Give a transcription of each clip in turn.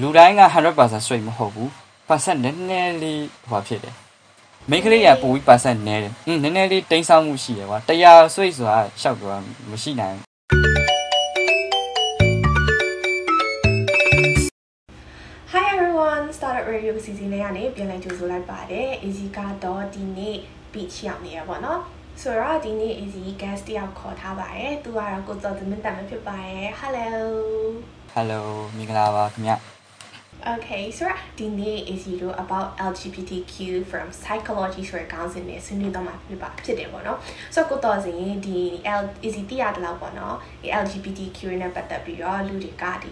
လူတိုင်းက100% straight မဟုတ်ဘူး percent နည်းနည်းလေးဟိုဖြစ်တယ်မိန်းကလေးကပိုပြီး percent နည်းတယ်อืมနည်းနည်းလေးတိမ်းဆောက်မှုရှိတယ်ကွာ100 straight ဆိုတာရှောက်တော့မရှိနိုင်ဘူး Hi everyone started radio season လေးကနေပြန်လည်ကြိုဆိုလိုက်ပါတယ် easy ကတော့ဒီနေ့ beach ရောက်နေရပါတော့ဆိုတော့ဒီနေ့ easy guest တယောက်ခေါ်ထားပါတယ်သူကတော့ကိုစောသမင်းတမန်ဖြစ်ပါတယ် hello hello မင်္ဂလာပါခင်ဗျ Okay ဆိုတော့ဒီနေ့ easy တို့ about LGBTQ from psychology ဆိုတဲ့ခေါင်းစဉ်နဲ့ဆွေးနွေးတော့မှာဖြစ်ပါဖြစ်တယ်ပေါ့နော်ဆိုတော့ကိုတော်စင်ဒီ L easy တိရတလောက်ပေါ့နော်ဒီ LGBTQ နဲ့ပတ်သက်ပြီးတော့လူတွေကဒီ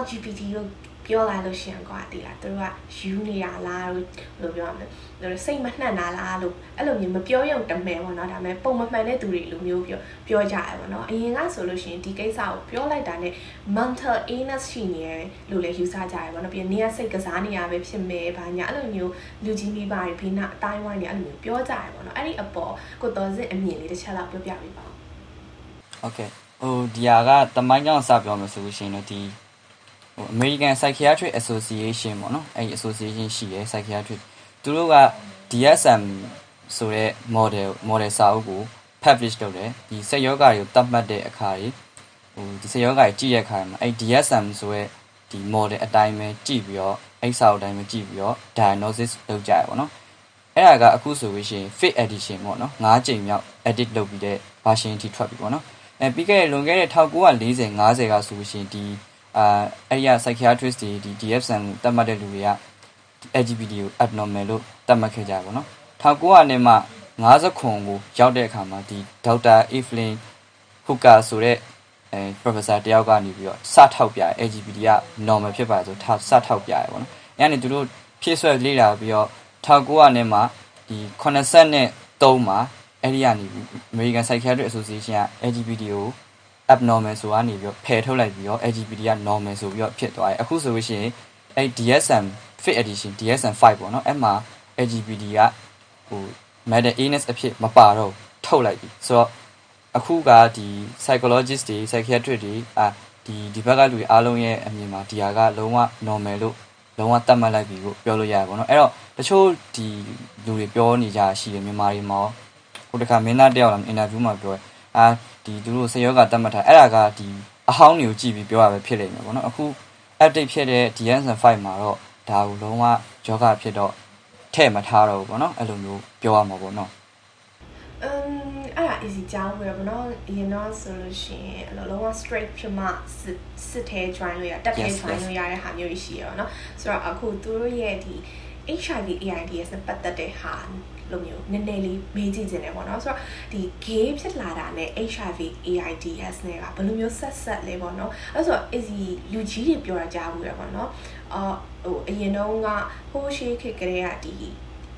LGBT ကို ပြောလာလို့ရှိရင်ကွာဒီလားသူတို့ကယူနေရလားလို့လို့ပြောရမယ်သူတို့စိတ်မနှံ့တာလားလို့အဲ့လိုမျိုးမပြောရုံတမဲပေါ့နော်ဒါပေမဲ့ပုံမမှန်တဲ့သူတွေလိုမျိုးပြောပြောကြရပေါ့နော်အရင်ကဆိုလို့ရှိရင်ဒီကိစ္စကိုပြောလိုက်တာနဲ့ mental illness ရှိနေရလို့လည်းယူဆကြရပေါ့နော်ပြီးနေရစိတ်ကစားနေရပဲဖြစ်မယ်ဘာညာအဲ့လိုမျိုးလူကြီးမိဘတွေဖိနာအတိုင်းဝိုင်းနေအဲ့လိုမျိုးပြောကြရပေါ့နော်အဲ့ဒီအပေါ်ကိုတော်စစ်အမြင်လေးတစ်ချက်လောက်ပြောပြပေးပါဦး Okay ဟိုဒီဟာကတမိုင်းကြောင့်စပြောမယ်ဆိုလို့ရှိရင်တော့ဒီ ဟို American Psychiatric Association ပေါ့နော်အဲ့ဒီ association ရှိတယ် psychiatric သူတို့က DSM ဆိုတဲ့ model model စာအုပ်ကို publish လုပ်တယ်ဒီစိတ်ယောဂတွေကိုတတ်မှတ်တဲ့အခါကြီးဟိုဒီစိတ်ယောဂတွေကြည့်တဲ့အခါမှာအဲ့ DSM ဆိုတဲ့ဒီ model အတိုင်းပဲကြည့်ပြီးတော့အဲ့စာအုပ်အတိုင်းပဲကြည့်ပြီးတော့ diagnosis လုပ်ကြရပါတော့အဲ့ဒါကအခုဆိုလို့ရှိရင် fit edition ပေါ့နော်၅ကြိမ်မြောက် edit လုပ်ပြီးတဲ့ version အထိထွက်ပြီပေါ့နော်အဲပြီးခဲ့တဲ့လွန်ခဲ့တဲ့1940 50ကဆိုလို့ရှိရင်ဒီ အာအဲ့ဒီက psychiatrist တွေဒီ DSM ကိုတတ်မှတ်တဲ့လူတွေက LGBT ကို abnormal လို့သတ်မှတ်ခဲ့ကြပါတော့1900နဲ့မှ50ခုကိုရောက်တဲ့အခါမှာဒီဒေါက်တာ Evelyn Hooker ဆိုတဲ့အဲ professor တယောက်ကနေပြီးတော့စထောက်ပြ LGBT က normal ဖြစ်ပါဆိုစထောက်ပြရပေါ့နော်။အဲ့ဒါနဲ့သူတို့ဖြည့်ဆွဲလေ့လာပြီးတော့1900နဲ့မှဒီ83မှာအဲ့ဒီကနေ American Psychiatric Association က LGBT ကို abnormal ဆိုကနေပြီးတော့ဖယ်ထုတ်လိုက်ပြီးတော့ LGBT က normal ဆိုပြီးတော့ဖြစ်သွားတယ်အခုဆိုလို့ရှိရင်အဲ့ DSM fit edition DSM 5ပေါ့နော်အဲ့မှာ LGBT ကဟို mental illness အဖြစ်မပါတော့ထုတ်လိုက်ပြီဆိုတော့အခုကဒီ psychologist တွေ psychiatrist တွေအာဒီဒီဘက်ကလူတွေအားလုံးရဲ့အမြင်မှာဒီဟာကလုံးဝ normal လို့လုံးဝတတ်မှတ်လိုက်ပြီလို့ပြောလို့ရတယ်ပေါ့နော်အဲ့တော့တချို့ဒီလူတွေပြောနေကြရှိတယ်မြန်မာတွေမှာဟိုတခါမင်းသားတယောက်လာအင်တာဗျူးမှာပြောတယ်အာ ဒီသူတို့ဆေယောဂတတ်မှတ်ထားအဲ့ဒါကဒီအဟောင်းတွေကိုကြည့်ပြီးပြောရပဲဖြစ်နေမှာပေါ့နော်အခု update ဖြစ်တဲ့ DSM5 မှာတော့ဒါကိုလုံးဝယောဂဖြစ်တော့ထဲ့မထားတော့ဘူးပေါ့နော်အဲ့လိုမျိုးပြောရမှာပေါ့နော်อืมအဲ့ဒါ easy ကြောင်းပဲဗောနော်အရင်တော့ဆိုလို့ရှိရင်အဲ့လိုလုံးဝ straight ဖြစ်မှစစ်စစ်ထဲ join လို့ရတက်ထဲ join လို့ရတဲ့ဟာမျိုးရှိရပါတော့ဆိုတော့အခုသူတို့ရဲ့ဒီ HIV AIDS နဲ့ပတ်သက်တဲ့ဟာ လိုမျိုးနည်းနည်းလေးမေးကြည့်ခြင်းတယ်ပေါ့နော်ဆိုတော့ဒီ gay ဖြစ်လာတာနဲ့ HIV AIDS နဲ့ကဘယ်လိုမျိုးဆက်ဆက်လဲပေါ့နော်အဲ့ဆိုတော့ easy လူကြီးတွေပြောရကြဘူးရပေါ့နော်အော်ဟိုအရင်တော့ကဟိုးရှိခေတ်ကလေးကဒီ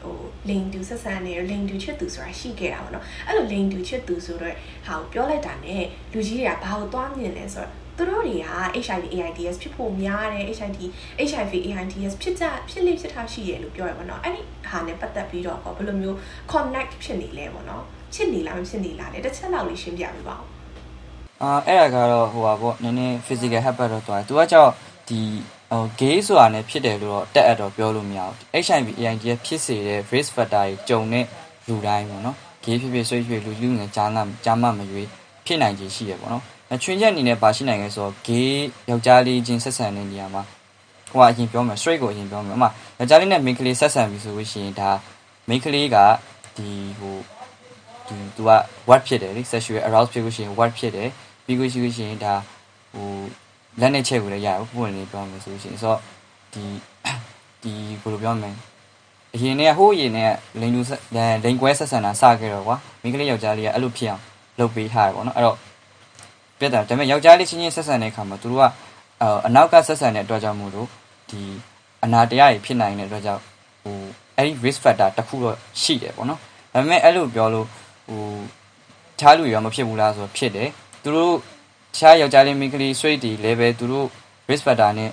ဟိုလိန်တူဆက်ဆံနေလိန်တူချစ်သူဆိုတာရှိခဲ့တာပေါ့နော်အဲ့လိုလိန်တူချစ်သူဆိုတော့ဟာကိုပြောလိုက်တာနဲ့လူကြီးတွေကဘာကိုသွားမြင်လဲဆိုတော့ သူတို့တွေက HIV AIDS ဖြစ်ဖို့များတယ် HIV HIV AIDS ဖြစ်ကြဖြစ်လိဖြစ်ထားရှိရလို့ပြောရပါတော့အဲ့ဒီဟာနဲ့ပတ်သက်ပြီးတော့ဘယ်လိုမျိုး connect ဖြစ်နေလဲပေါ့နော်ချစ်နေလားမဖြစ်နေလားလေတစ်ချက်လောက်လေးရှင်းပြပေးပါဦးအာအဲ့ဒါကတော့ဟိုပါပေါ့နည်းနည်း physical habit တော့သွားတယ်သူကကြောက်ဒီဟို gay ဆိုတာ ਨੇ ဖြစ်တယ်လို့တော့တက်အပ်တော့ပြောလို့မရဘူး HIV AIDS ဖြစ်စေတဲ့ risk factor တွေကြုံတဲ့လူတိုင်းပေါ့နော် gay ဖြစ်ဖြစ်ဆွေးရွှေလူလူငယ်ကြားနာကြားမမရွေးဖြစ်နိုင်ခြေရှိရပေါ့နော် အချွင်းချက်အနေနဲ့ပါရှိနိုင်ခဲ့ဆိုတော့ gay ယောက်ျားလေးချင်းဆက်ဆံတဲ့နေရာမှာဟိုကအရင်ပြောမယ် straight ကိုအရင်ပြောမယ်အမယောက်ျားလေးနဲ့ main ကလေးဆက်ဆံပြီဆိုလို့ရှိရင်ဒါ main ကလေးကဒီဟိုဒီသူက what ဖြစ်တယ်လေ sexual aroused ဖြစ်လို့ရှိရင် what ဖြစ်တယ်ပြီးလို့ရှိလို့ရှိရင်ဒါဟိုလက်နဲ့ချက်ကိုလည်းရအောင်ပုံနေပြောမယ်ဆိုလို့ရှိရင်ဆိုတော့ဒီဒီဘယ်လိုပြောမလဲအရင်နဲ့ဟိုးအရင်နဲ့လိန်လူလိန်ကွဲဆက်ဆံတာစခဲ့တော့ကွာမိန်းကလေးယောက်ျားလေးကအဲ့လိုဖြစ်အောင်လုပ်ပေးထားရပေါ့နော်အဲ့တော့ ပြတ်တာဒါပေမဲ့ယောက်ျားလေးချင်းချင်းဆက်ဆံတဲ့အခါမှာသူတို့ကအနောက်ကဆက်ဆံတဲ့အတွက်ကြောင့်မို့လို့ဒီအနာတရားတွေဖြစ်နိုင်တဲ့အတွက်ကြောင့်ဟိုအဲ့ဒီ risk factor တစ်ခုတော့ရှိတယ်ပေါ့နော်ဒါပေမဲ့အဲ့လိုပြောလို့ဟိုချားလူရောမဖြစ်ဘူးလားဆိုတော့ဖြစ်တယ်သူတို့တခြားယောက်ျားလေးမိန်းကလေး straight တွေလည်းပဲသူတို့ risk factor နဲ့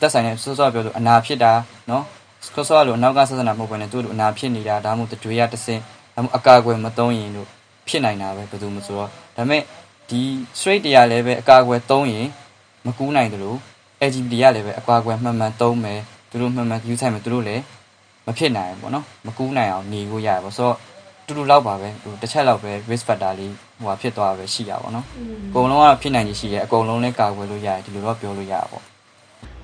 တက်ဆိုင်တဲ့စောစောပြောလို့အနာဖြစ်တာနော်စောစောလို့အနောက်ကဆက်ဆံတာမဟုတ်ဘဲနဲ့သူတို့အနာဖြစ်နေတာဒါမှမဟုတ်တွေရတစင်းဒါမှမဟုတ်အကာအကွယ်မသုံးရင်လို့ဖြစ်နိုင်တာပဲဘယ်သူမှဆိုတော့ဒါပေမဲ့ ဒီ straight တရားလည်းပဲအကာအကွယ်သုံးရင်မကူးနိုင်တယ်လို့ LGBT ကလည်းပဲအကွာအကွယ်မှန်မှန်သုံးမယ်သူတို့မှန်မှန် view ဆိုင်မယ်သူတို့လည်းမဖြစ်နိုင်ဘူးပေါ့နော်မကူးနိုင်အောင်နေဖို့ရတယ်ပေါ့ဆိုတော့တူတူလောက်ပါပဲဟိုတစ်ချက်လောက်ပဲ risk factor လေးဟိုဟာဖြစ်သွားပဲရှိရပါတော့အကုန်လုံးကတော့ဖြစ်နိုင်ကြီးရှိတယ်အကုန်လုံးလည်းကာကွယ်လို့ရတယ်ဒီလိုတော့ပြောလို့ရပါပေါ့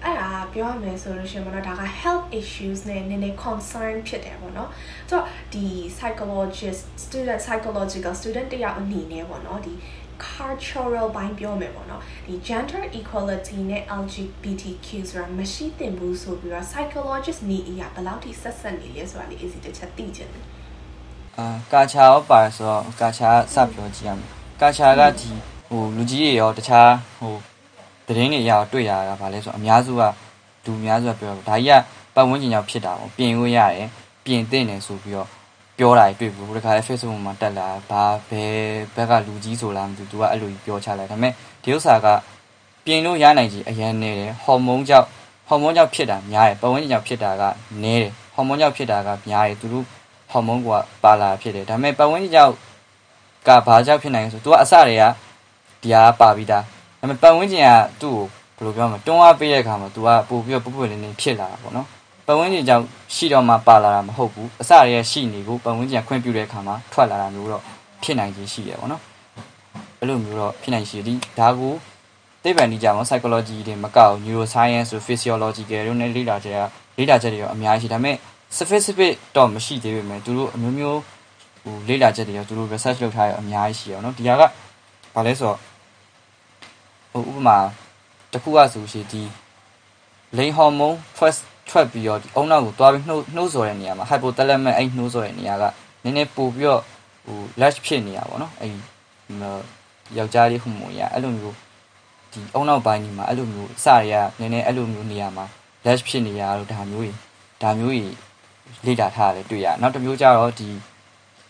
အဲ့ဒါပြောရမယ်ဆိုလို့ရှိရင်ပေါ့နော်ဒါက health issues နဲ့နည်းနည်း concern ဖြစ်တယ်ပေါ့နော်ဆိုတော့ဒီ psychologist student psychological student တယောက်အနေနဲ့ပေါ့နော်ဒီ cultural ဘိုင်းပြောမယ်ပေါ့နော်ဒီ gender equality နဲ့ LGBTQ ဆိုတာမရှိသင့်ဘူးဆိုပြီးတော့ psychologist နေအရာဘယ်လောက်ထိဆက်ဆက်နေလဲဆိုတာလေး easy တစ်ချက်သိချင်တယ်အာကာချာရောပါဆိုတော့ကာချာစပြောကြည့်ရမယ်ကာချာကဒီဟိုလူကြီးတွေရောတခြားဟိုတရင်တွေရောတွေ့ရတာဗာလဲဆိုအများစုကလူအများစုကပြောဒါကြီးကပတ်ဝန်းကျင်ကြောင့်ဖြစ်တာပေါ့ပြင်လို့ရတယ်ပြင်သင့်တယ်ဆိုပြီးတော့ ပြောတာတွေ့ဘူးဒီခါလဲ Facebook မှာတက်လာဘာဘယ်ဘက်ကလူကြီးဆိုလားမသိဘူး तू ကအဲ့လိုကြီးပြောချလိုက်ဒါပေမဲ့ဒီဥစ္စာကပြင်လို့ရနိုင်ကြီးအရန်နေတယ်ဟော်မုန်းကြောင့်ဟော်မုန်းကြောင့်ဖြစ်တာများတယ်ပတ်ဝန်းကျင်ကြောင့်ဖြစ်တာကနည်းတယ်ဟော်မုန်းကြောင့်ဖြစ်တာကများတယ်သူတို့ဟော်မုန်းကပါလာဖြစ်တယ်ဒါပေမဲ့ပတ်ဝန်းကျင်ကြောင့်ကဘာကြောင့်ဖြစ်နိုင်လဲဆို तू ကအစတည်းကဒီဟာပါပြီးသားဒါပေမဲ့ပတ်ဝန်းကျင်ကသူ့ကိုဘယ်လိုပြောမလဲတွန်းအားပေးတဲ့အခါမှာ तू ကပို့ပြီးတော့ပုပ်ပွေလေးလေးဖြစ်လာတာပေါ့နော် ပတ်ဝန်းကျင်ကြောင့်ရှိတော့မှပါလာတာမဟုတ်ဘူးအစရဲရှိနေကိုပတ်ဝန်းကျင်ခွင့်ပြုတဲ့အခါမှာထွက်လာတာမျိုးတော့ဖြစ်နိုင်ခြင်းရှိရပေါ့နော်အဲ့လိုမျိုးတော့ဖြစ်နိုင်ရှိသည်ဒါကိုသိပ္ပံနည်းကြမှာ psychology တွေမကောက် neuroscience ဆို physiological တို့နဲ့လေ့လာချက်လေ့လာချက်တွေရောအများကြီးဒါပေမဲ့ specific တော့မရှိသေးပေမဲ့သူတို့အမျိုးမျိုးဟိုလေ့လာချက်တွေရောသူတို့ research လုပ်ထားရအများကြီးရှိရအောင်နော်ဒီဟာကဘာလဲဆိုတော့ဟိုဥပမာတစ်ခုကဆိုရှင်ဒီလိန်ဟော်မုန်း first ထွက်ပြီးတော့ဒီအုံနောက်ကိုသွားပြီးနှိုးနှိုးဆော်တဲ့နေရာမှာ hypothalamus အဲ့နှိုးဆော်တဲ့နေရာကနည်းနည်းပို့ပြီးတော့ဟို lash ဖြစ်နေရပါတော့အဲ့ယောက်ျားလေးဟူမွန်ရအဲ့လိုမျိုးဒီအုံနောက်ပိုင်းကြီးမှာအဲ့လိုမျိုးအစရရနည်းနည်းအဲ့လိုမျိုးနေရာမှာ lash ဖြစ်နေရတော့ဒါမျိုးကြီးဒါမျိုးကြီးလေ့လာထားတယ်တွေ့ရနောက်တစ်မျိုးကျတော့ဒီ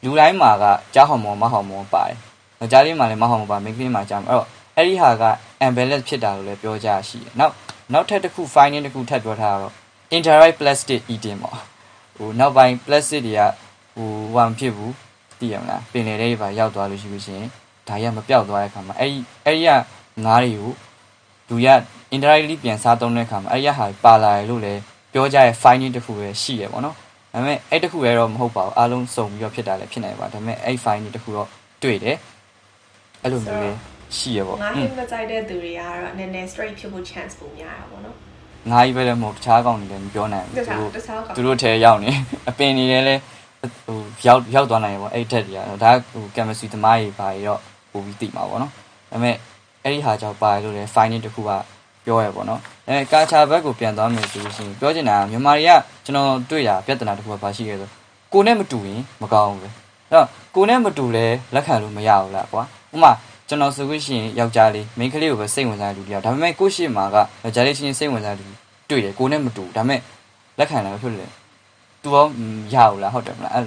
လူတိုင်းမှာကကြားဟော်မုန်းမဟော်မုန်းပါတယ်ယောက်ျားလေးမှာလည်းမဟော်မုန်းပါမိန်းကလေးမှာကြားမှာအဲ့တော့အဲ့ဒီဟာက imbalance ဖြစ်တာလို့လည်းပြောကြရှိတယ်နောက်နောက်ထပ်တစ်ခု finding တစ်ခုထပ်ပြောထားတော့ indirect plastic eating ပေါ့ဟိုနောက်ပိုင်း plastic တွေကဟိုဟိုမဖြစ်ဘူးသိရမလားပင်လယ်ထဲပါရောက်သွားလို့ရှိလို့ရှိရင်ဒါရမပြောက်သွားတဲ့အခါမှာအဲ့ဒီအဲ့ဒီကငါးတွေကိုလူရ indirectly ပြန်စားသုံးတဲ့အခါမှာအဲ့ဒီဟာပါလာရလို့လည်းပြောကြရဲ့ finding တစ်ခုပဲရှိရပေါ့နော်ဒါပေမဲ့အဲ့တခုရဲတော့မဟုတ်ပါဘူးအားလုံးစုံပြီးတော့ဖြစ်တာလည်းဖြစ်နိုင်ပါဒါပေမဲ့အဲ့ finding တစ်ခုတော့တွေ့တယ်အဲ့လိုမျိုးလေးရှိရပေါ့ငါဟင်းမကြိုက်တဲ့သူတွေကတော့နည်းနည်း straight ဖြစ်ဖို့ chance ပုံများတာပေါ့နော် ငါးကြီးပဲလည်းမဟုတ်တခြားကောင်တွေလည်းမပြောနိုင်ဘူးသူတို့သူတို့ထဲရောက်နေအပင်တွေလည်းဟိုရောက်ရောက်သွားနိုင်တယ်ပေါ့အဲ့ထက်တွေကတော့ဒါဟို chemistry သမားကြီးပါရတော့ပို့ပြီးသိမှာပေါ့နော်ဒါပေမဲ့အဲ့ဒီဟာကြောင့်ပါလို့လည်း finding တစ်ခုကပြောရပေါ့နော်အဲကာချာဘက်ကိုပြန်သွားမယ်ဆိုလို့ရှိရင်ပြောချင်တာမြန်မာတွေကကျွန်တော်တွေ့တာပြဿနာတစ်ခုကဘာရှိလဲဆိုကိုနဲ့မတူရင်မကောင်းဘူးပဲအဲ့တော့ကိုနဲ့မတူလဲလက်ခံလို့မရဘူးလားကွာဥပမာ ကျွန်တော်ဆိုလို့ရှိရင်ယောက်ျားလေးမိန်းကလေးကိုပဲစိတ်ဝင်စားတဲ့လူတယောက်ဒါပေမဲ့ကိုရှိမှာကယောက်ျားလေးချင်းစိတ်ဝင်စားတဲ့လူတွေ့တယ်ကိုနဲ့မတူဒါပေမဲ့လက်ခံတယ်ဖြစ်လို့သူရောရဘူးလားဟုတ်တယ်မလားအဲ့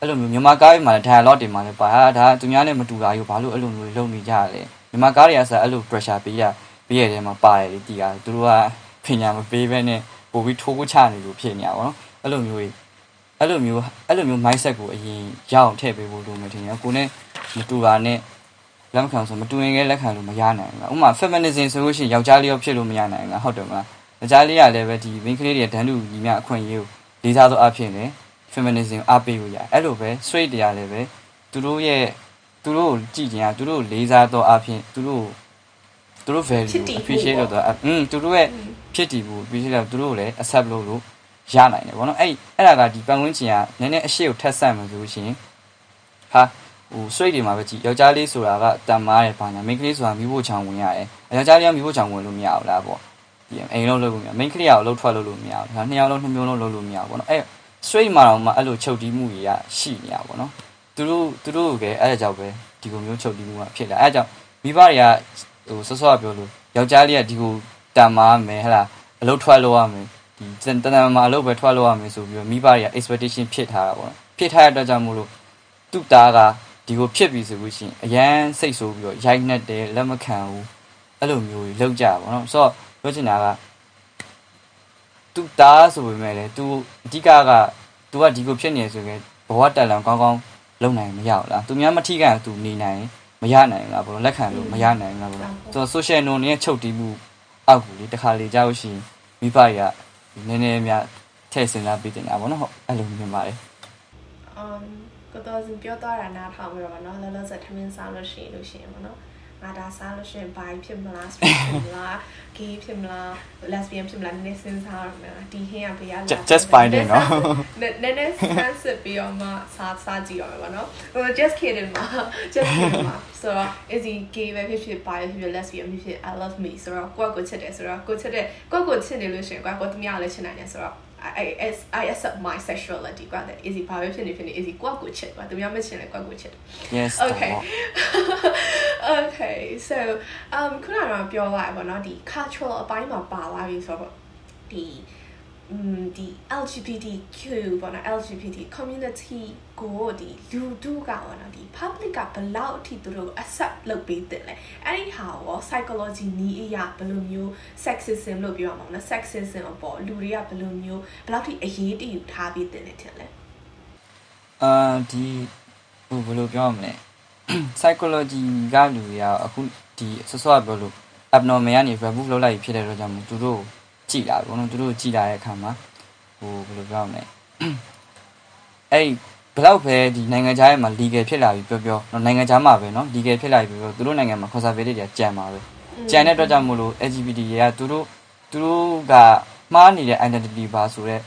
အဲ့လိုမျိုးမြန်မာကားတွေမှာလည်း dialogue တွေမှာလည်းပါဟာဒါသူများနဲ့မတူတာယူဘာလို့အဲ့လိုမျိုးလုပ်နေကြရလဲမြန်မာကားတွေကဆိုအဲ့လို pressure ပေးရပေးရတဲ့မှာပါတယ်လေတီးတာသူတို့ကပညာမပေးဘဲနဲ့ပို့ပြီးထိုးကိုချနေလို့ဖြစ်နေတာပေါ့နော်အဲ့လိုမျိုးအဲ့လိုမျိုးအဲ့လိုမျိုး mindset ကိုအရင်ရအောင်ထည့်ပေးဖို့လိုမယ်ထင်တယ်ကိုနဲ့မတူတာနဲ့ လက်မခံဆိုမတူရင်လည်းလက်ခံလို့မရနိုင်ဘူး။ဥပမာ feminism ဆိုလို့ရှိရင်ယောက်ျားလေးရောဖြစ်လို့မရနိုင်ဘူး။ဟုတ်တယ်မလား။ယောက်ျားလေးကလည်းပဲဒီ main ကလေးတွေတန်းတူညီမျှအခွင့်အရေးကိုလေးစားသောအဖြစ်နဲ့ feminism အားပေးလို့ရတယ်။အဲ့လိုပဲ straight တရားလည်းပဲသူတို့ရဲ့သူတို့ကိုကြည့်ကြင်ကသူတို့လေးစားသောအဖြစ်သူတို့သူတို့ value appreciate လုပ်တော့อืมသူတို့ရဲ့ဖြစ်တည်ဖို့ appreciate လုပ်သူတို့ကိုလည်း accept လုပ်လို့ရနိုင်တယ်ဗောနော်အဲ့အဲ့ဒါကဒီပတ်ဝန်းကျင်ကနည်းနည်းအရှိကိုထက်ဆန့်မှဆိုလို့ရှိရင်ဟာ ဟို straight တွေမှာပဲကြည့်ယောက်ျားလေးဆိုတာကတန်မားတယ်ဘာညာမိန်းကလေးဆိုတာမိဖို့ချောင်ဝင်ရတယ်ယောက်ျားလေးကမိဖို့ချောင်ဝင်လို့မရဘူးလားပေါ့ဒီအိမ်လုံးလုပ်လို့မရမိန်းကလေးကလှုပ်ထွက်လို့လို့မရဘူးဒါနှစ်ယောက်လုံးနှစ်မျိုးလုံးလုပ်လို့မရဘူးပေါ့နော်အဲ့ straight မှာတော့မှအဲ့လိုချုပ်တီးမှုကြီးကရှိနေရပါပေါ့နော်သူတို့သူတို့ကအဲ့ဒါကြောင့်ပဲဒီလိုမျိုးချုပ်တီးမှုကဖြစ်လာအဲ့ဒါကြောင့်မိဘတွေကဟိုစောစောကပြောလို့ယောက်ျားလေးကဒီကိုတန်မားမယ်ဟဲ့လားအလုပ်ထွက်လို့ရမယ်ဒီတန်တန်မာအလုပ်ပဲထွက်လို့ရမယ်ဆိုပြီးတော့မိဘတွေက expectation ဖြစ်ထားတာပေါ့နော်ဖြစ်ထားတဲ့အတွက်ကြောင့်မို့လို့သူ့သားက ဒီကိုဖြစ်ပြီဆိုလို့ရှိရင်အရန်စိတ်ဆိုးပြီးတော့ရိုက်နှက်တယ်လက်မခံဘူးအဲ့လိုမျိုးကြီးလောက်ကြပါတော့ဆိုတော့ပြောချင်တာကသူတားဆိုပေမဲ့လည်း तू အဓိကက तू ကဒီကိုဖြစ်နေဆိုရင်ဘဝတက်လံကောင်းကောင်းလုံနိုင်မရဘူးလားသူများမထိကန် तू နေနိုင်မရနိုင်ဘူးလားဘလို့လက်ခံလို့မရနိုင်ဘူးလားဘလို့သူ social နုံနဲ့ချုပ်တီးမှု အောက်ကူလေတခါလေကြောက်ရှိမိဘတွေကနည်းနည်းများထည့်စဉ်းစားပြီးတင်တာပေါ့နော်ဟုတ်အဲ့လိုမြင်ပါတယ် um ကိုတော့စပြောတော့တာနားထောင်ပြီးတော့ဗောနော်လောလောဆယ်ထမင်းစားလို့ရှိရင်လို့ရှိရင်ဗောနော်ငါဒါစားလို့ရှိရင်ဘိုင်ဖြစ်မလား straight ဖြစ်မလား gay ဖြစ်မလား lesbian ဖြစ်မလားနည်းနည်းစဉ်းစားရမယ်ဒီဟင်းကဘေးကလာ just finding နော်နည်းနည်းနည်း sense ပြီးတော့မှစားစားကြည့်ရမယ်ဗောနော်ဟို just kidding မှာ just kidding မှာ so is he gay ပဲဖြစ်ဖြစ်ဘိုင်ဖြစ်ဖြစ် lesbian ဖြစ်ဖြစ် i love me ဆိုတော့ကိုယ့်ကိုချစ်တယ်ဆိုတော့ကိုချစ်တယ်ကိုယ့်ကိုချစ်နေလို့ရှိရင်ကိုယ့်ကိုတမရလည်းချစ်နိုင်တယ်ဆိုတော့ I I I accept my sexuality ကွာတဲ့ easy ဘာပဲဖြစ်နေဖြစ်နေ easy ကိုယ့်ကိုချစ်ကွာသူများမချစ်လည်းကိုယ့်ကိုချစ် yes Okay Okay so um ခုနကတော့ပြောသွားပါတော့ဒီ cultural အပိုင်းမှာပါလာပြီဆိုတော့ဒီอืม ဒီ LGBTQ ပေါ့နော် LGBT community ကိုဒီလူတူကပေါ့နော်ဒီ public ကဘယ်လောက်အထိသူတို့ accept လုပ်ပေးတယ်လဲအဲ့ဒီဟာရော psychology နီးအရာဘယ်လိုမျိုး sexism လို့ပြောရမှာမလဲ sexism အပေါ်လူတွေကဘယ်လိုမျိုးဘယ်လောက်ထိအရေးတယူထားပေးတယ်လဲထင်လဲအာဒီဟိုဘယ်လိုပြောရမလဲ psychology ကလူတွေကအခုဒီဆော့ဆော့ပြောလို့ abnormal ကနေ remove လုပ်လိုက်ဖြစ်တဲ့တော့ကြောင့်မို့သူတို့ ကြည်လာဘောနော်သူတို့ကြည်လာတဲ့အခါမှာဟိုဘယ်လိုပြောရမလဲအဲ့ဘလောက်ပဲဒီနိုင်ငံခြားရဲ့မှာ legal ဖြစ်လာပြီပြောပြောနော်နိုင်ငံခြားမှာပဲနော် legal ဖြစ်လာပြီပြောပြောသူတို့နိုင်ငံမှာ conservative တွေကကြံပါပဲကြံတဲ့အတွက်ကြောင့်မို့လို့ LGBT တွေကသူတို့သူတို့ကမှားနေတဲ့ identity ပါဆိုတော့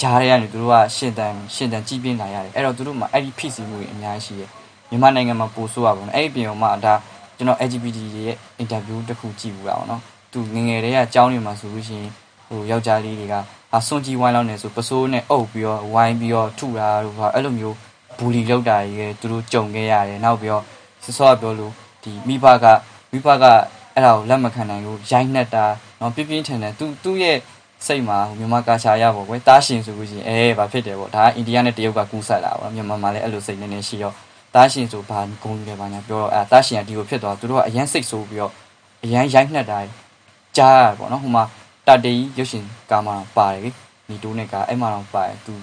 ဂျားတွေကနေသူတို့ကရှင်းတန်ရှင်းတန်ကြည်ပြင်းလာရတယ်အဲ့တော့သူတို့မှာအဲ့ဒီဖြစ်စီမှုတွေအများကြီးရှိတယ်မြန်မာနိုင်ငံမှာပို့ဆိုးရပါဘူးနော်အဲ့ဒီပြင်မှာဒါကျွန်တော် LGBT တွေရဲ့ interview တစ်ခုကြည့်ဘူးရအောင်နော် သူငငယ်တည်းကအကြောင်းတွေမှာဆိုလို့ရှိရင်ဟိုယောက်ျားလေးတွေကဟာစွန်ကြီးဝိုင်းလောက်နေဆိုပစိုးနဲ့အုပ်ပြီးတော့ဝိုင်းပြီးတော့ထုတာတို့ဟာအဲ့လိုမျိုးဘူလီလောက်တာကြီးသူတို့ကြုံခဲ့ရတယ်နောက်ပြီးတော့စစောကပြောလို့ဒီမိဘကမိဘကအဲ့ဒါကိုလက်မခံနိုင်ဘူးရိုက်နှက်တာနော်ပြင်းပြင်းထန်ထန်သူသူ့ရဲ့စိတ်မှာမြန်မာကာရှာရပေါ့ကွယ်တားရှင်ဆိုလို့ရှိရင်အဲဘာဖြစ်တယ်ပေါ့ဒါကအိန္ဒိယနဲ့တရုတ်ကကူးဆက်လာပါမြန်မာမှာလည်းအဲ့လိုစိတ်နည်းနည်းရှိရောတားရှင်ဆိုဘာဂုံယူတယ်ဘာညာပြောတော့အဲတားရှင်ကဒီကိုဖြစ်သွားသူတို့ကအရန်စိတ်ဆိုးပြီးတော့အရန်ရိုက်နှက်တာ ကြားရပေါ့နော်ဟိုမှာတတေးရုပ်ရှင်ကာမပါတယ်လေနီတိုးနဲ့ကအဲ့မှာတော့ပါတယ်သူ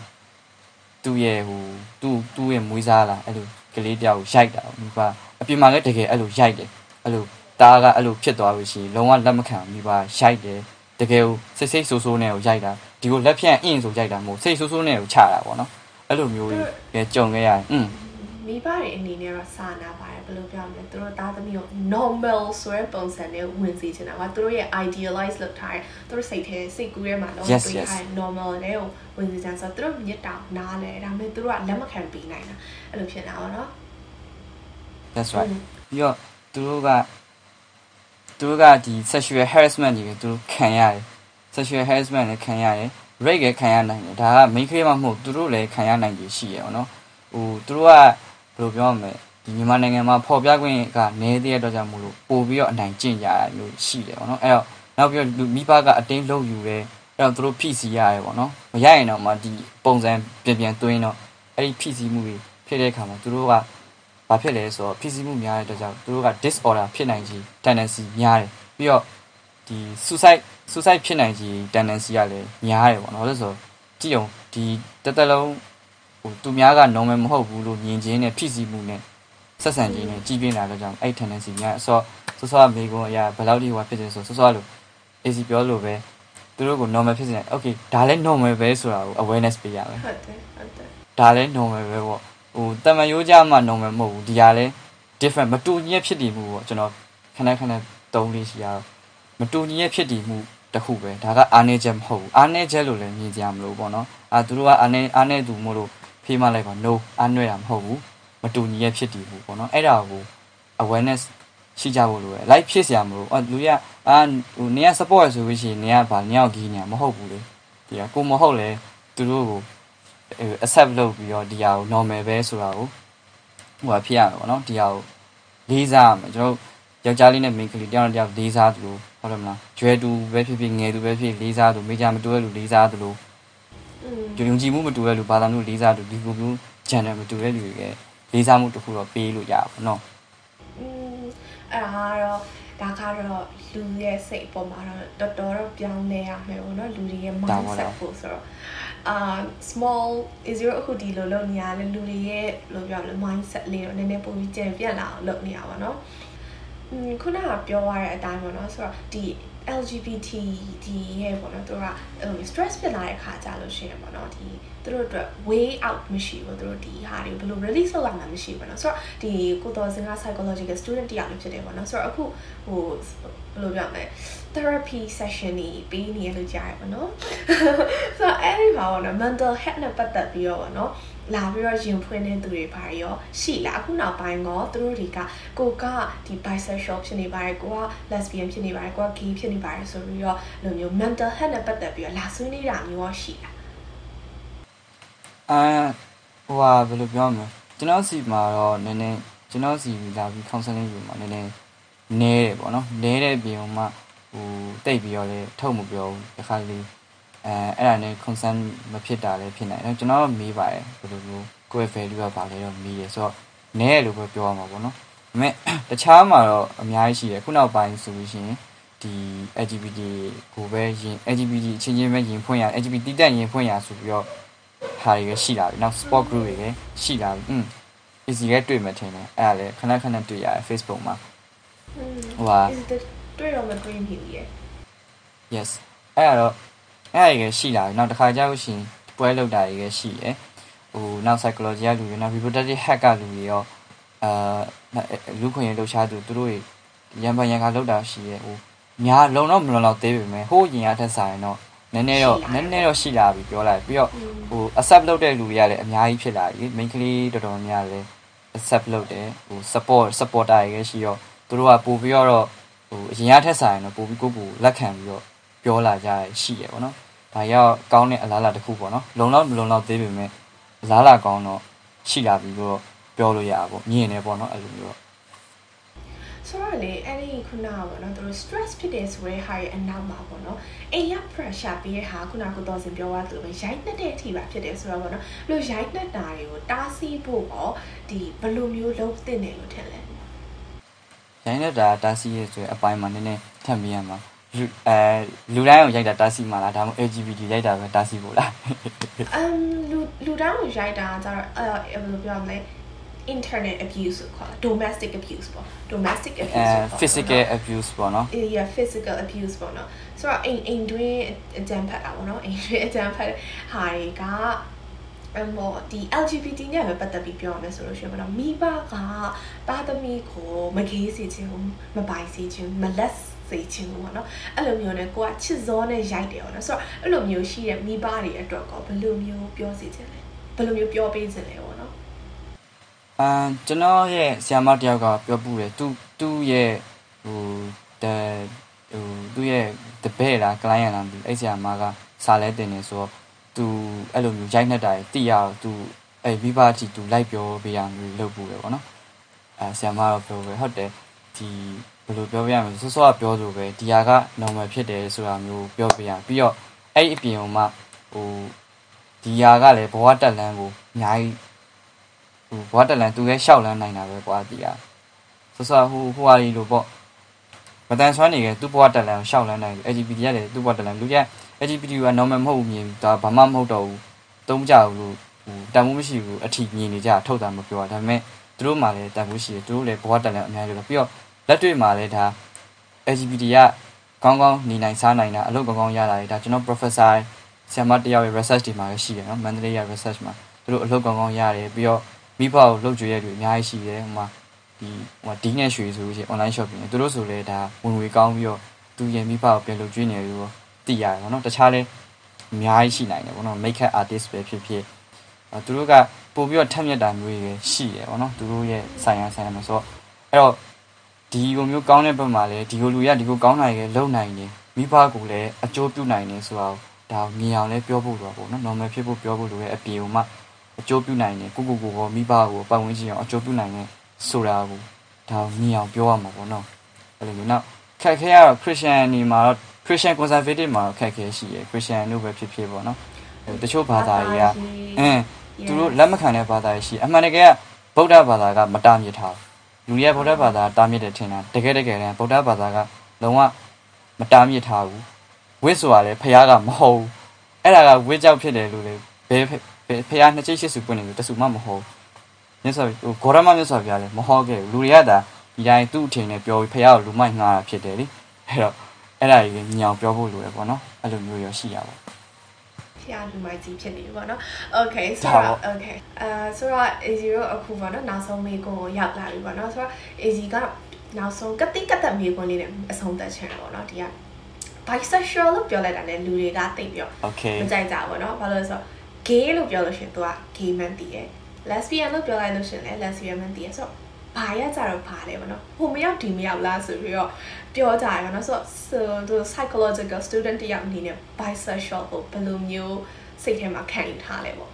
သူ့ရဲ့ဟိုသူ့သူ့ရဲ့မွေးစားလာအဲ့လိုကလေးတယောက်ကိုရိုက်တာမိဘအပြင်မှာလည်းတကယ်အဲ့လိုရိုက်တယ်အဲ့လိုတားကအဲ့လိုဖြစ်သွားလို့ရှိရင်လုံးဝလက်မခံမိဘရိုက်တယ်တကယ်ကိုစိတ်စိတ်ဆိုးဆိုးနဲ့ကိုရိုက်တာဒီကိုလက်ဖြန့်အင်းဆိုရိုက်တာမဟုတ်စိတ်ဆိုးဆိုးနဲ့ကိုချတာပေါ့နော်အဲ့လိုမျိုးကြီးကြုံခဲ့ရတယ်อืม မိဘတွေအနေနဲ့တော့စာနာပါတယ်ဘယ်လိုပြောမလဲသူတို့သားသမီးကို normal ဆိုတဲ့ပုံစံနဲ့ဝင်စေချင်တာကသူတို့ရဲ့ idealize လုပ်ထားတယ်သူတို့စိတ်ထဲစိတ်ကူးထဲမှာတော့တွေးထားတဲ့ normal နဲ့ကိုဝင်စေချင်ဆိုတော့သူတို့မြစ်တာနားလဲဒါပေမဲ့သူတို့ကလက်မခံပေးနိုင်တာအဲ့လိုဖြစ်နေတာပါနော် that's right ပြီးတော့သူတို့ကသူတို့ကဒီ sexual harassment တွေသူတို့ခံရတယ် sexual harassment လည်းခံရတယ် rape လည်းခံရနိုင်တယ်ဒါက main ကလေးမှမဟုတ်သူတို့လည်းခံရနိုင်တယ်ရှိရအောင်နော်ဟိုသူတို့က ဘယ်လိုပြောရမလဲဒီမြန်မာနိုင်ငံမှာပေါ်ပြခွင့်ကနည်းသေးတဲ့အတွက်ကြောင့်မို့လို့ပို့ပြီးတော့အနိုင်ကျင့်ကြရလို့ရှိတယ်ပေါ့နော်အဲ့တော့နောက်ပြီးတော့မိဘကအတင်းလုပ်ယူတယ်အဲ့တော့သူတို့ဖိစီရတယ်ပေါ့နော်မရရင်တော့မှဒီပုံစံပြန်ပြန်သွင်းတော့အဲ့ဒီဖိစီမှုတွေဖြစ်တဲ့အခါမှာသူတို့ကဘာဖြစ်လဲဆိုတော့ဖိစီမှုများတဲ့အတွက်ကြောင့်သူတို့က disorder ဖြစ်နိုင်ခြင်း tendency များတယ်ပြီးတော့ဒီ suicide suicide ဖြစ်နိုင်ခြင်း tendency ကလည်းများတယ်ပေါ့နော်လို့ဆိုကြည့်အောင်ဒီတက်တက်လုံး ဟိုသူများက normal မဟုတ်ဘူးလို့မြင်ခြင်းနဲ့ဖိစီးမှုနဲ့ဆက်ဆံခြင်းနဲ့ကြီးပြင်းလာတော့ကြောင့်အဲ့ tendency များအစောစောစောမေကွန်အရာဘယ်လောက်ထိဟိုဖြစ်တယ်ဆိုစောစောလို့ AC ပြောလို့ပဲသူတို့ကို normal ဖြစ်နေ okay ဒါလည်း normal ပဲဆိုတာကို awareness ပေးရမယ်ဟုတ်တယ်ဟုတ်တယ်ဒါလည်း normal ပဲပေါ့ဟိုတမန်ရိုးကြမှ normal မဟုတ်ဘူးဒီဟာလည်း different မတူညီတဲ့ဖြစ်တည်မှုပေါ့ကျွန်တော်ခဏခဏတုံးလေးရှိရတော့မတူညီတဲ့ဖြစ်တည်မှုတခုပဲဒါကအားနေချက်မဟုတ်ဘူးအားနေချက်လို့လည်းမြင်ကြမလို့ပေါ့နော်အာသူတို့ကအားနေအားနေသူမို့လို့ ဖေးမလိုက်ပါ no အနှဲ့တာမဟုတ်ဘူးမတူညီရဖြစ်တည်ဘူးပေါ့နော်အဲ့ဒါကို awareness ရှိကြဖို့လိုတယ် live ဖြစ်စရာမလိုဘူးလူရအာဟိုနေရ support ဆိုလို့ရှိရင်နေရဗာနေရောက်ကြီးနေမဟုတ်ဘူးလေဒီကကိုမဟုတ်လဲသူတို့ကို accept လုပ်ပြီးတော့ဒီဟာကို normal ပဲဆိုတာကိုဟိုဟာဖြစ်ရမှာပေါ့နော်ဒီဟာကိုလေးစားရမှာကျွန်တော်ယောက်ျားလေးနဲ့မိန်းကလေးတယောက်နဲ့တယောက်လေးစားသလိုဟုတ်တယ်မလားကျွဲတူပဲဖြစ်ဖြစ်ငယ်တူပဲဖြစ်လေးစားသလိုမိကြမတူတဲ့လူလေးစားသလို อืม ယုံကြည်မှုမတူတဲ့လူဘာသာမျိုးလေးစားသူဒီလိုမျိုး channel မတူတဲ့လူတွေလေးစားမှုတစ်ခုတော့ပေးလို့ရပါဘောနော် อืมအဲ့ဒါကတော့ဒါကတော့လူရဲ့စိတ်ပေါ်မှာတော့တော်တော်တော့ပြောင်းလဲရမယ်ပေါ့နော်လူတွေရဲ့ mindset ပို့ဆိုတော့အာ small is your အခုဒီလိုလုပ်နေရလဲလူတွေရဲ့လို့ပြောရမလဲ mindset လေးတော့နည်းနည်းပိုပြီးကျန်ပြတ်လာအောင်လုပ်နေရပါတော့อืมခုနကပြောရတဲ့အတိုင်းပေါ့နော်ဆိုတော့ဒီ LGBT ဒီရဲ့ပေါ့နော်သူတို့ကအဲ့လို stress ဖြစ်လာတဲ့ခါကြလို့ရှိရင်ပေါ့နော်ဒီသူတို့အတွက် way out မရှိဘူးသူတို့ဒီဟာတွေဘယ်လို release လုပ်ရမှာမရှိဘူးပေါ့နော်ဆိုတော့ဒီကိုတော်စင်က psychological student တယောက်လည်းဖြစ်တယ်ပေါ့နော်ဆိုတော့အခုဟိုဘယ်လိုပြောမလဲ therapy session တွေပေးနေရလို့ကြားရပေါ့နော်ဆိုတော့အဲ့ဒီမှာပေါ့နော် mental health နဲ့ပတ်သက်ပြီးတော့ပေါ့နော် လာပြီးတော့ရင်ဖွင့်တဲ့သူတွေပါရောရှိလားအခုနောက်ပိုင်းတော့သူတို့တွေကကိုကဒီ bisexual ဖြစ်နေပါတယ်ကိုက lesbian ဖြစ်နေပါတယ်ကိုက gay ဖြစ်နေပါတယ်ဆိုပြီးတော့လိုမျိုး mental health နဲ့ပတ်သက်ပြီးတော့လာဆွေးနေတာမျိုးရောရှိလားအာဟိုဟာဘယ်လိုပြောမလဲကျွန်တော်စီမှာတော့နည်းနည်းကျွန်တော်စီလာပြီး counseling ယူမှာနည်းနည်းနဲတယ်ပေါ့နော်နဲတဲ့ပြင်မှာဟိုတိတ်ပြီးတော့လေထုတ်မပြောဘူးတခါလေး အဲအဲ့ဒါနဲ့ concern မဖြစ်တာလည်းဖြစ်နိုင်တယ်ကျွန်တော်မေးပါတယ်ဘယ်လိုမျိုးကိုယ့် value ကဘာလဲတော့မေးတယ်ဆိုတော့နဲလို့ပဲပြောရမှာပေါ့နော်ဒါပေမဲ့တခြားမှာတော့အများကြီးရှိတယ်ခုနောက်ပိုင်းဆိုလို့ရှိရင်ဒီ LGBT ကိုပဲရင် LGBT အချင်းချင်းပဲရင်ဖွင့်ရ LGBT တက်ရင်ဖွင့်ရဆိုပြီးတော့ဟာတွေရှိလာပြီနောက် sport group တွေလည်းရှိလာပြီอืม easy ကတွေ့မှထင်တယ်အဲ့ဒါလည်းခဏခဏတွေ့ရတယ် Facebook မှာဟိုဟာတွေ့တော့မတွေ့မိဘူးရဲ့ yes အဲ့ဒါတော့ အဲ့ဒါကြီးရှိလာပြီနောက်တစ်ခါကြောက်ရှင်ပွဲလောက်တာကြီးရှိရယ်ဟိုနောက် psychology ကလူတွေနောက် reproductive hack ကလူတွေရောအာလူခွင့်ရလှူရှားသူတို့တွေရံပန်ရံခါလောက်တာရှိရယ်ဟိုများလုံတော့မလုံတော့သေးပေမဲ့ဟိုရင်ရထက်ဆိုင်တော့နည်းနည်းတော့နည်းနည်းတော့ရှိလာပြီပြောလိုက်ပြီးတော့ဟို accept လုပ်တဲ့လူတွေကလည်းအများကြီးဖြစ်လာပြီ main ကလေးတော်တော်များလည်း accept လုပ်တယ်ဟို support supporter တွေရှိရောသူတို့ကပို့ပြီးတော့ဟိုအရင်ရထက်ဆိုင်တော့ပို့ပြီးကိုကိုလက်ခံပြီးတော့ ပြောလာကြရရှိရပေါ့နော်ဒါရောက်ကောင်းတဲ့အလားအလာတစ်ခုပေါ့နော်လုံလောက်မလုံလောက်သေးပေမဲ့အလားအလာကောင်းတော့ရှိလာပြီလို့ပြောလို့ရပါပေါ့မြင်နေပေါ့နော်အဲ့လိုမျိုးဆိုတော့လေအဲ့ဒီခုနကပေါ့နော်သူတို့ stress ဖြစ်တယ်ဆိုတဲ့ဟာရဲ့အနောက်မှာပေါ့နော်အိမ်ရ pressure ပေးတဲ့ဟာခုနကတော့စင်ပြောသွားသလိုပဲရိုက်နှက်တဲ့အထိပါဖြစ်တယ်ဆိုတော့ပေါ့နော်လို့ရိုက်နှက်တာတွေကိုတားဆီးဖို့ပေါ့ဒီဘယ်လိုမျိုးလုပ်သင့်တယ်လို့ထင်လဲရိုက်နှက်တာတားဆီးရဆိုတဲ့အပိုင်းမှာနည်းနည်းထပ်ပြီးရမှာ လူအဲလူတိုင်းကိုရိုက်တာတားဆီးမှာလားဒါမှမဟုတ် LGBT ရိုက်တာပဲတားဆီးဖို့လားအမ်လူလူတိုင်းကိုရိုက်တာကျတော့အဲဘယ်လိုပြောမလဲ internet abuse ကိုခေါ် domestic abuse ပေါ့ domestic abuse ပေါ့ physical abuse ပေါ့နော် yeah physical abuse ပေါ့နော်ဆိုတော့အိမ်အိမ်တွင်းအကြမ်းဖက်တာပေါ့နော်အိမ်တွင်းအကြမ်းဖက်ဟာတွေကအမောဒီ LGBT နဲ့ပဲပတ်သက်ပြီးပြောရမယ်ဆိုလို့ရှိရင်တော့မိဘကသားသမီးကိုမကေးစေခြင်းမပိုင်စေခြင်းမလက် စေခြင်းပေါ့နော်အဲ့လိုမျိုးနဲ့ကိုကချစ်စောနဲ့ရိုက်တယ်ပေါ့နော်ဆိုတော့အဲ့လိုမျိုးရှိတဲ့မိဘတွေအတွက်ကောဘယ်လိုမျိုးပြောစီခြင်းလဲဘယ်လိုမျိုးပြောပေးခြင်းလဲပေါ့နော်အမ်ကျွန်တော်ရဲ့ဆရာမတယောက်ကပြောပူတယ်သူသူ့ရဲ့ဟိုတဟိုသူ့ရဲ့တပည့်လား client လားမသိဘူးအဲ့ဆရာမကစာလဲတင်နေဆိုတော့သူအဲ့လိုမျိုးရိုက်နှက်တာတိရအောင်သူအဲ့မိဘတီသူလိုက်ပြောပေးရမျိုးလုပ်ပူတယ်ပေါ့နော်အဲဆရာမတော့ပြောပဲဟုတ်တယ်ဒီဘ ယ်လိုပြောပြရမလဲစောစောကပြောဆိုပဲဒီဟာက normal ဖြစ်တယ်ဆိုတာမျိုးပြောပြရပြီးတော့အဲ့အပြင်မှာဟိုဒီဟာကလည်းဘဝတက်လန်းကိုအများကြီးဟိုဘွားတလန်သူလည်းရှောက်လန်းနိုင်တာပဲကွာတီးอ่ะဆိုဆိုဟိုဟိုဟာကြီးလို့ပေါ့မတန်ဆွမ်းနေကသူ့ဘွားတလန်ကိုရှောက်လန်းနိုင်တယ် LGBT ကလည်းသူ့ဘွားတလန်လူက LGBT က normal မဟုတ်ဘူးမြင်ဒါဘာမှမဟုတ်တော့ဘူးသုံးကြဘူးလို့ဟိုတန်မှုမရှိဘူးအထီမြင်နေကြထုတ်တာမပြောတာဒါပေမဲ့သူတို့မှလည်းတန်မှုရှိတယ်သူတို့လည်းဘွားတလန်အများကြီးလို့ပြီးတော့ လက်တွေ့မှာလည်းဒါ LGBT ကကောင်းကောင်းနေနိုင်စားနိုင်တာအလုပ်ကောင်းကောင်းရလာတယ်ဒါကျွန်တော် professor ဆရာမတယောက်ရဲ့ research တွေမှာလည်းရှိတယ်နော်မန္တလေးရဲ့ research မှာသူတို့အလုပ်ကောင်းကောင်းရတယ်ပြီးတော့မိဘကိုလှုပ်ကြွေရတွေအများကြီးရှိတယ်ဟိုမှာဒီဟိုမှာဒီနဲ့ရွှေဆိုလို့ရှိရင် online shopping သူတို့ဆိုလဲဒါဝင်ငွေကောင်းပြီးတော့သူရဲ့မိဘကိုပြန်လှုပ်ကြွေနေလို့သိရတယ်ဗောနော်တခြားလဲအများကြီးရှိနိုင်တယ်ဗောနော် make up artist ပဲဖြစ်ဖြစ်သူတို့ကပို့ပြီးတော့ထက်မြက်တာမျိုးတွေရှိတယ်ဗောနော်သူတို့ရဲ့ဆိုင်ရဆိုင်ရမှာဆိုတော့အဲ့တော့ ဒီလိုမျိုးကောင်းတဲ့ဘက်မှာလည်းဒီလိုလူရဒီလိုကောင်းနိုင်ရဲ့လုံနိုင်တယ်မိဘကိုလည်းအကျိုးပြုနိုင်တယ်ဆိုတော့ဒါမြင်အောင်လည်းပြောဖို့တော့ပေါ့နော် normal ဖြစ်ဖို့ပြောဖို့လိုရဲ့အပြေုံမှအကျိုးပြုနိုင်တယ်ကိုကိုကိုကိုမိဘကိုပတ်ဝန်းကျင်အောင်အကျိုးပြုနိုင်တယ်ဆိုတာကိုဒါမြင်အောင်ပြောရမှာပေါ့နော်အဲ့လိုမျိုးနောက်ခက်ခဲရတော့ Christian နေမှာတော့ Christian conservative မှာတော့ခက်ခဲရှိရယ် Christian တို့ပဲဖြစ်ဖြစ်ပေါ့နော်ဟိုတချို့ဘာသာတွေကအင်းသူတို့လက်မခံတဲ့ဘာသာတွေရှိအမှန်တကယ်ကဗုဒ္ဓဘာသာကမတားမြစ်ထား လူတွေကဗုဒ္ဓဘာသာတားမြစ်တယ်ထင်တာတကယ်တကယ်တမ်းဗုဒ္ဓဘာသာကလုံးဝမတားမြစ်ထားဘူးဝိဆိုတာလည်းဖះကမဟုတ်ဘူးအဲ့ဒါကဝိကြောက်ဖြစ်တယ်လို့လေဘယ်ဖះနှစ်ချိတ်ရှစ်စုပွင့်နေလို့တဆူမှမဟုတ်မြတ်စွာဟိုဂေါရမမြတ်စွာဘုရားလည်းမဟုတ်ခဲ့ဘူးလူတွေကဒါဒီတိုင်းသူ့အထင်နဲ့ပြောပြီးဖះကိုလူမိုက်ငှားတာဖြစ်တယ်လေအဲ့တော့အဲ့ဒါကြီးညောင်ပြောဖို့လိုရပေါ့နော်အဲ့လိုမျိုးရောရှိရပါ ဖျားလူမိုက်ကြီးဖြစ်နေပြီပေါ့နော် Okay ဆိုတော့ Okay အာဆိုတော့ AZ တို့အခုပေါ့နော်နောက်ဆုံးမေးခွန်းကိုရောက်လာပြီပေါ့နော်ဆိုတော့ AZ ကနောက်ဆုံးကတိကတ်မေးခွန်းလေးနဲ့အဆုံးသတ်ချင်တာပေါ့နော်ဒီက bisexual လို့ပြောလိုက်တာနဲ့လူတွေကသိပြီးတော့ Okay မကြိုက်ကြဘူးပေါ့နော်ဘာလို့လဲဆိုတော့ gay လို့ပြောလို့ရှိရင် तू က gay man တည်ရယ် lesbian လို့ပြောလိုက်လို့ရှိရင်လည်း lesbian man တည်ရယ်ဆိုတော့ ဘာရကြတော့ဘာလဲပေါ့နော်ဟိုမရောက်ဒီမရောက်လားဆိုပြီးတော့ပြောကြရပါတော့ဆိုတော့သူ psychological student တယောက်အနေနဲ့ bisexual ကိုဘယ်လိုမျိုးစိတ်ထဲမှာခံယူထားလဲပေါ့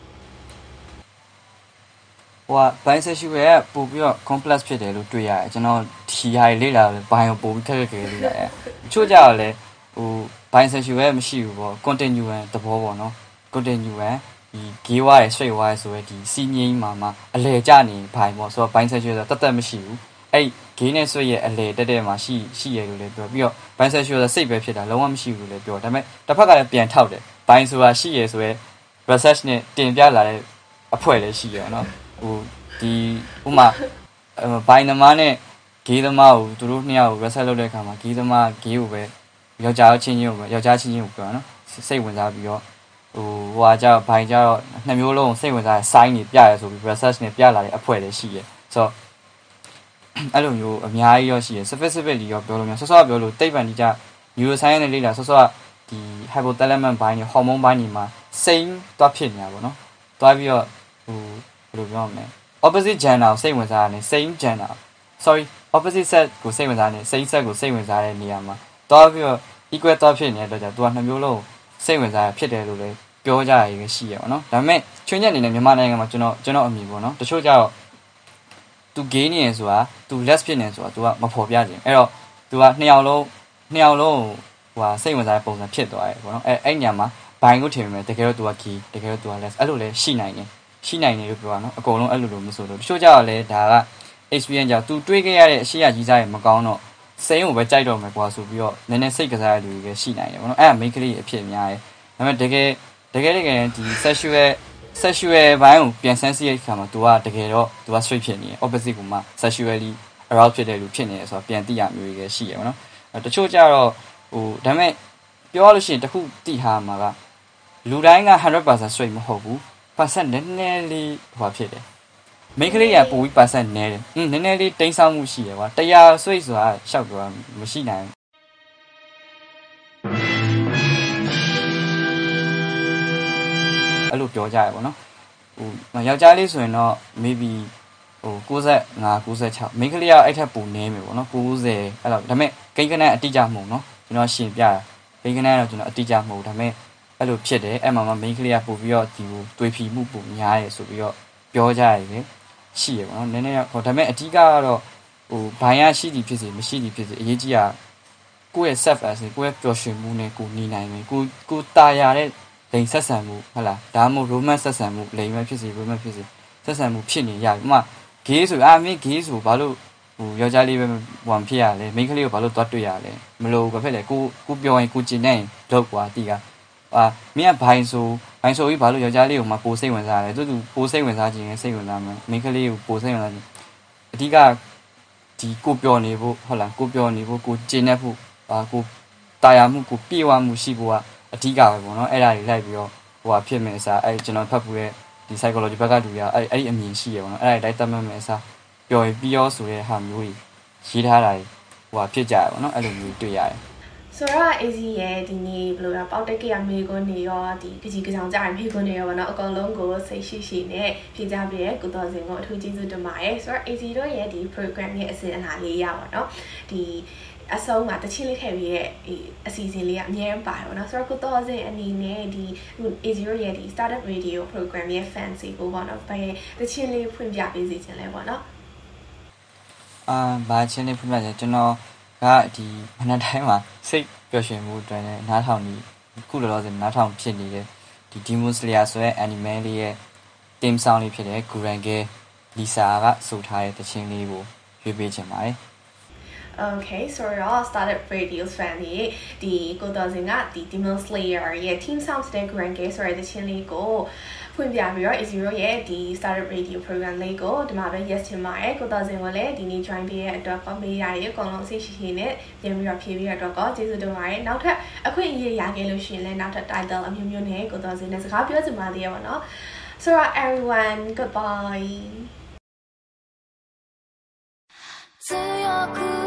ဟိုက bisexual ကပို့ပြီးတော့ complex ဖြစ်တယ်လို့တွေ့ရတယ်ကျွန်တော်ဒီဟာလေးလာတယ်ဘိုင်ကိုပို့ပြီးခက်ခက်ခဲခဲလေးလာတယ်အချို့ကြတော့လေဟို bisexual ကမရှိဘူးပေါ့ continuous သဘောပေါ့နော် continuous ဒီဂေးဝါရယ်ဆွေဝါရယ်ဆိုရဲဒီစီငိမ့်မှာမှာအလဲကြနေဘိုင်ပေါ့ဆိုတော့ဘိုင်းဆက်ရှုဆိုတော့တတ်တတ်မရှိဘူးအဲ့ဂေးနဲ့ဆွေရဲ့အလဲတက်တက်မှာရှိရှိရလို့လည်းပြောပြီးတော့ဘိုင်းဆက်ရှုဆိုစိတ်ပဲဖြစ်တာလုံးဝမရှိဘူးလည်းပြောဒါပေမဲ့တစ်ဖက်ကလည်းပြန်ထောက်တယ်ဘိုင်းဆိုတာရှိရဆိုရဲ research နဲ့တင်ပြလာတဲ့အဖွဲ့လည်းရှိရအောင်နော်ဟိုဒီဥမာဘိုင်နမားနဲ့ဂေးသမားကိုသူတို့နှစ်ယောက်ကို research လုပ်တဲ့အခါမှာဂေးသမားဂေးကိုပဲယောက်ျားချင်းချင်းကိုပဲယောက်ျားချင်းချင်းကိုပြောတာနော်စိတ်ဝင်စားပြီးတော့ ဟိုဟိုဟာကြတော့ဘိုင်ကြတော့နှစ်မျိုးလုံးစိတ်ဝင်စားတဲ့ sign တွေပြရဲဆိုပြီး research နဲ့ပြလာတဲ့အဖွဲ့လည်းရှိရဆိုတော့အဲ့လိုမျိုးအများကြီးရောရှိရ specifically ရောပြောလို့များဆော့ဆော့ပြောလို့တိတ်ပန်ဒီကြ neuroscience နဲ့လေ့လာဆော့ဆော့ဒီ hypothalamus ဘိုင်းတွေ hormone ဘိုင်းတွေမှာ same သွားဖြစ်နေတာပေါ့နော်သွားပြီးတော့ဟိုဘယ်လိုပြောမလဲ opposite gender ကိုစိတ်ဝင်စားရတယ် same gender sorry opposite sex ကိုစိတ်ဝင်စားတယ် same sex ကိုစိတ်ဝင်စားတဲ့နေရာမှာသွားပြီးတော့ equal သွားဖြစ်နေတဲ့အတွက်ကြောင့်သူကနှစ်မျိုးလုံးစိတ်ဝင်စားရဖြစ်တယ်လို့လည်း ပြောကြရည်ရှိရပါတော့ဒါပေမဲ့ချွင်းချက်အနေနဲ့မြန်မာနိုင်ငံမှာကျွန်တော်ကျွန်တော်အမြင်ပေါ့နော်တချို့ကြတော့ तू gay နေရဆိုတာ तू les ဖြစ်နေဆိုတာ तू ကမဖော်ပြခြင်းအဲ့တော့ तू ကနှစ်ယောက်လုံးနှစ်ယောက်လုံးဟိုဟာစိတ်ဝင်စားတဲ့ပုံစံဖြစ်သွားတယ်ပေါ့နော်အဲ့အဲ့ညမှာဘိုင်ကိုထင်ပေမဲ့တကယ်တော့ तू က gay တကယ်တော့ तू က les အဲ့လိုလည်းရှိနိုင်တယ်ရှိနိုင်တယ်လို့ပြောတာနော်အကုန်လုံးအဲ့လိုလိုမဆိုလို့တချို့ကြတော့လေဒါက experience ကြောင့် तू တွေးခဲ့ရတဲ့အရှိရကြီးစားရမကောင်းတော့စိတ်ကိုပဲကြိုက်တော့မယ်ကွာဆိုပြီးတော့နည်းနည်းစိတ်ကစားရတဲ့လူတွေရှိနိုင်တယ်ပေါ့နော်အဲ့ဒါ main ကလေးအဖြစ်များတယ်ဒါပေမဲ့တကယ် တကယ်တကယ်ဒီ sexual sexual ဘိုင်းကိုပြန်ဆန်းစစ်ရတဲ့အခါမှာ तू ကတကယ်တော့ तू က straight ဖြစ်နေတယ် opposite ကမှ sexually aroused ဖြစ်တဲ့လူဖြစ်နေတယ်ဆိုတော့ပြန်သိရမျိုးတွေရှိရပါတော့။တချို့ကြတော့ဟိုဒါပေမဲ့ပြောရလို့ရှိရင်တခုသိထားမှာကလူတိုင်းက100% straight မဟုတ်ဘူး။ percent နည်းနည်းလေးဟိုဖြစ်တယ်။ main ကလေးကပိုပြီး percent နည်းတယ်။อืมနည်းနည်းလေးတိမ်းဆောင်းမှုရှိတယ်ကွာ။တရား straight ဆိုတာရှောက်တော့မရှိနိုင် အဲ့လိုပြောကြရပါတော့ဟိုယောက်ျားလေးဆိုရင်တော့ maybe ဟို65 96မိန်းကလေးကအဲ့ထက်ပိုနည်းမယ်ပေါ့နော်90အဲ့လိုဒါပေမဲ့ဂိမ်းကနန်းအတိအကျမဟုတ်နော်ကျွန်တော်ရှင်းပြတာဂိမ်းကနန်းတော့ကျွန်တော်အတိအကျမဟုတ်ဒါပေမဲ့အဲ့လိုဖြစ်တယ်အဲ့မှာမှမိန်းကလေးကပို့ပြီးတော့ဒီကိုတွေးဖီမှုပိုများတယ်ဆိုပြီးတော့ပြောကြရတယ်ရှိရပေါ့နော်နည်းနည်းဟိုဒါပေမဲ့အဓိကကတော့ဟိုဘိုင်းရရှိသည်ဖြစ်စေမရှိသည်ဖြစ်စေအရေးကြီးတာကိုယ့်ရဲ့ self as ကိုယ့်ရဲ့ပျော်ရွှင်မှုနဲ့ကိုနေနိုင်မယ်ကိုကိုတာယာတဲ့ လိန်ဆက်ဆံမှုဟုတ်လားဒါမှမဟုတ် romance ဆက်ဆံမှုလိန်ပဲဖြစ်စေ romance ဖြစ်စေဆက်ဆံမှုဖြစ်နေရပြီဥမာ gay ဆိုအာမင်း gay ဆိုဘာလို့ဟိုယောက်ျားလေးပဲဟိုဖြစ်ရလဲမိန်းကလေးကိုဘာလို့သွားတွေ့ရလဲမလို့ဘာဖြစ်လဲကိုကိုပြောရင်ကိုကျင်နေရင်တော့ကွာတီးကအာမင်းကဘိုင်ဆိုဘိုင်ဆိုပြီးဘာလို့ယောက်ျားလေးကိုမပိုစိတ်ဝင်စားလဲသူသူပိုစိတ်ဝင်စားခြင်းနဲ့စိတ်ဝင်စားမယ်မိန်းကလေးကိုပိုစိတ်ဝင်စားခြင်းအဓိကဒီကိုပြောနေဖို့ဟုတ်လားကိုပြောနေဖို့ကိုကျင်နေဖို့အာကိုတာယာမှုကိုပြေဝမှုရှိဖို့က အဓိကပဲပေါ့နော်အဲ့ဒါတွေလိုက်ပြီးတော့ဟိုဟာဖြစ်မယ်အစားအဲ့ကျွန်တော်ဖတ်ဖို့ရဲ့ဒီ psychology ဘက်ကလူတွေကအဲ့အဲ့ဒီအမြင်ရှိရပါတော့အဲ့ဒါလိုက်တတ်မှတ်မယ်အစားပျော်ပြီးရောဆိုတဲ့ဟာမျိုးကြီးရေးထားတာဟိုဟာဖြစ်ကြရပါတော့အဲ့လိုမျိုးတွေ့ရတယ် ဆိုတော့ AZ ရဲ့ဒီနေ့ဘယ်လိုလဲပေါက်တက်ကရမေကွန်းနေရောဒီပကြီးကဆောင်ကြရမေကွန်းနေရောဗောနော်အကောင်လုံးကိုစိတ်ရှိရှိနဲ့ဖြေကြပြရဲ့ကုတော်စင်ကိုအထူးကျေးဇူးတင်ပါတယ်ဆိုတော့ AZ တို့ရဲ့ဒီ program ရဲ့အစဉ်အလာလေးရပါတော့ဒီအဆုံးမှာတချင်းလေးထည့်ပြီးရဲ့အစီအစဉ်လေးကအများကြီးပါတယ်ပေါ့နော်ဆိုတော့ကိုတော်စင်အနေနဲ့ဒီ A0 ရဲ့ဒီ startup radio program ရဲ့ fans ကိုပေါ့နော်ဘယ်တချင်းလေးဖွင့်ပြပေးစီခြင်းလဲပေါ့နော်အာဘာချင်းလေးဖွင့်ပြခြင်းကျွန်တော် ကဒီမနက်တိုင်းမှာစိတ်ပျော်ရွှင်မှုအတွက်နဲ့နားထောင်နေခုလောလောဆယ်နားထောင်ဖြစ်နေတဲ့ဒီ Demon Slayer ဆိုတဲ့ anime လေးရဲ့ theme song လေးဖြစ်တဲ့ Gurange Lisa ကဆိုထားတဲ့တခြင်းလေးကိုရွေးပေးခြင်းပါတယ် Okay so တော့ started radios fan တွေဒီကိုတော်စင်ကဒီ Demon Slayer ရဲ့ team sound တဲ့ Grand Gate ဆိုတဲ့တခြင်းလေးကို ဖွင့်ပြပြီးတော့ A0 ရဲ့ဒီ started radio program လေးကိုဒီမှာပဲ yes ချင်ပါတယ်ကိုတော်စင်ကလည်းဒီနေ့ join ပေးရတဲ့အတွက် comment ရရအကုန်လုံးစိတ်ရှိရှိနဲ့ပြန်ပြီးတော့ဖြည့်ပြီးတော့တော့ကျေးဇူးတင်ပါတယ်နောက်ထပ်အခွင့်အရေးရခဲ့လို့ရှိရင်လည်းနောက်ထပ် title အမျိုးမျိုးနဲ့ကိုတော်စင်နဲ့စကားပြောချင်ပါသေးရပါတော့ so everyone goodbye 強く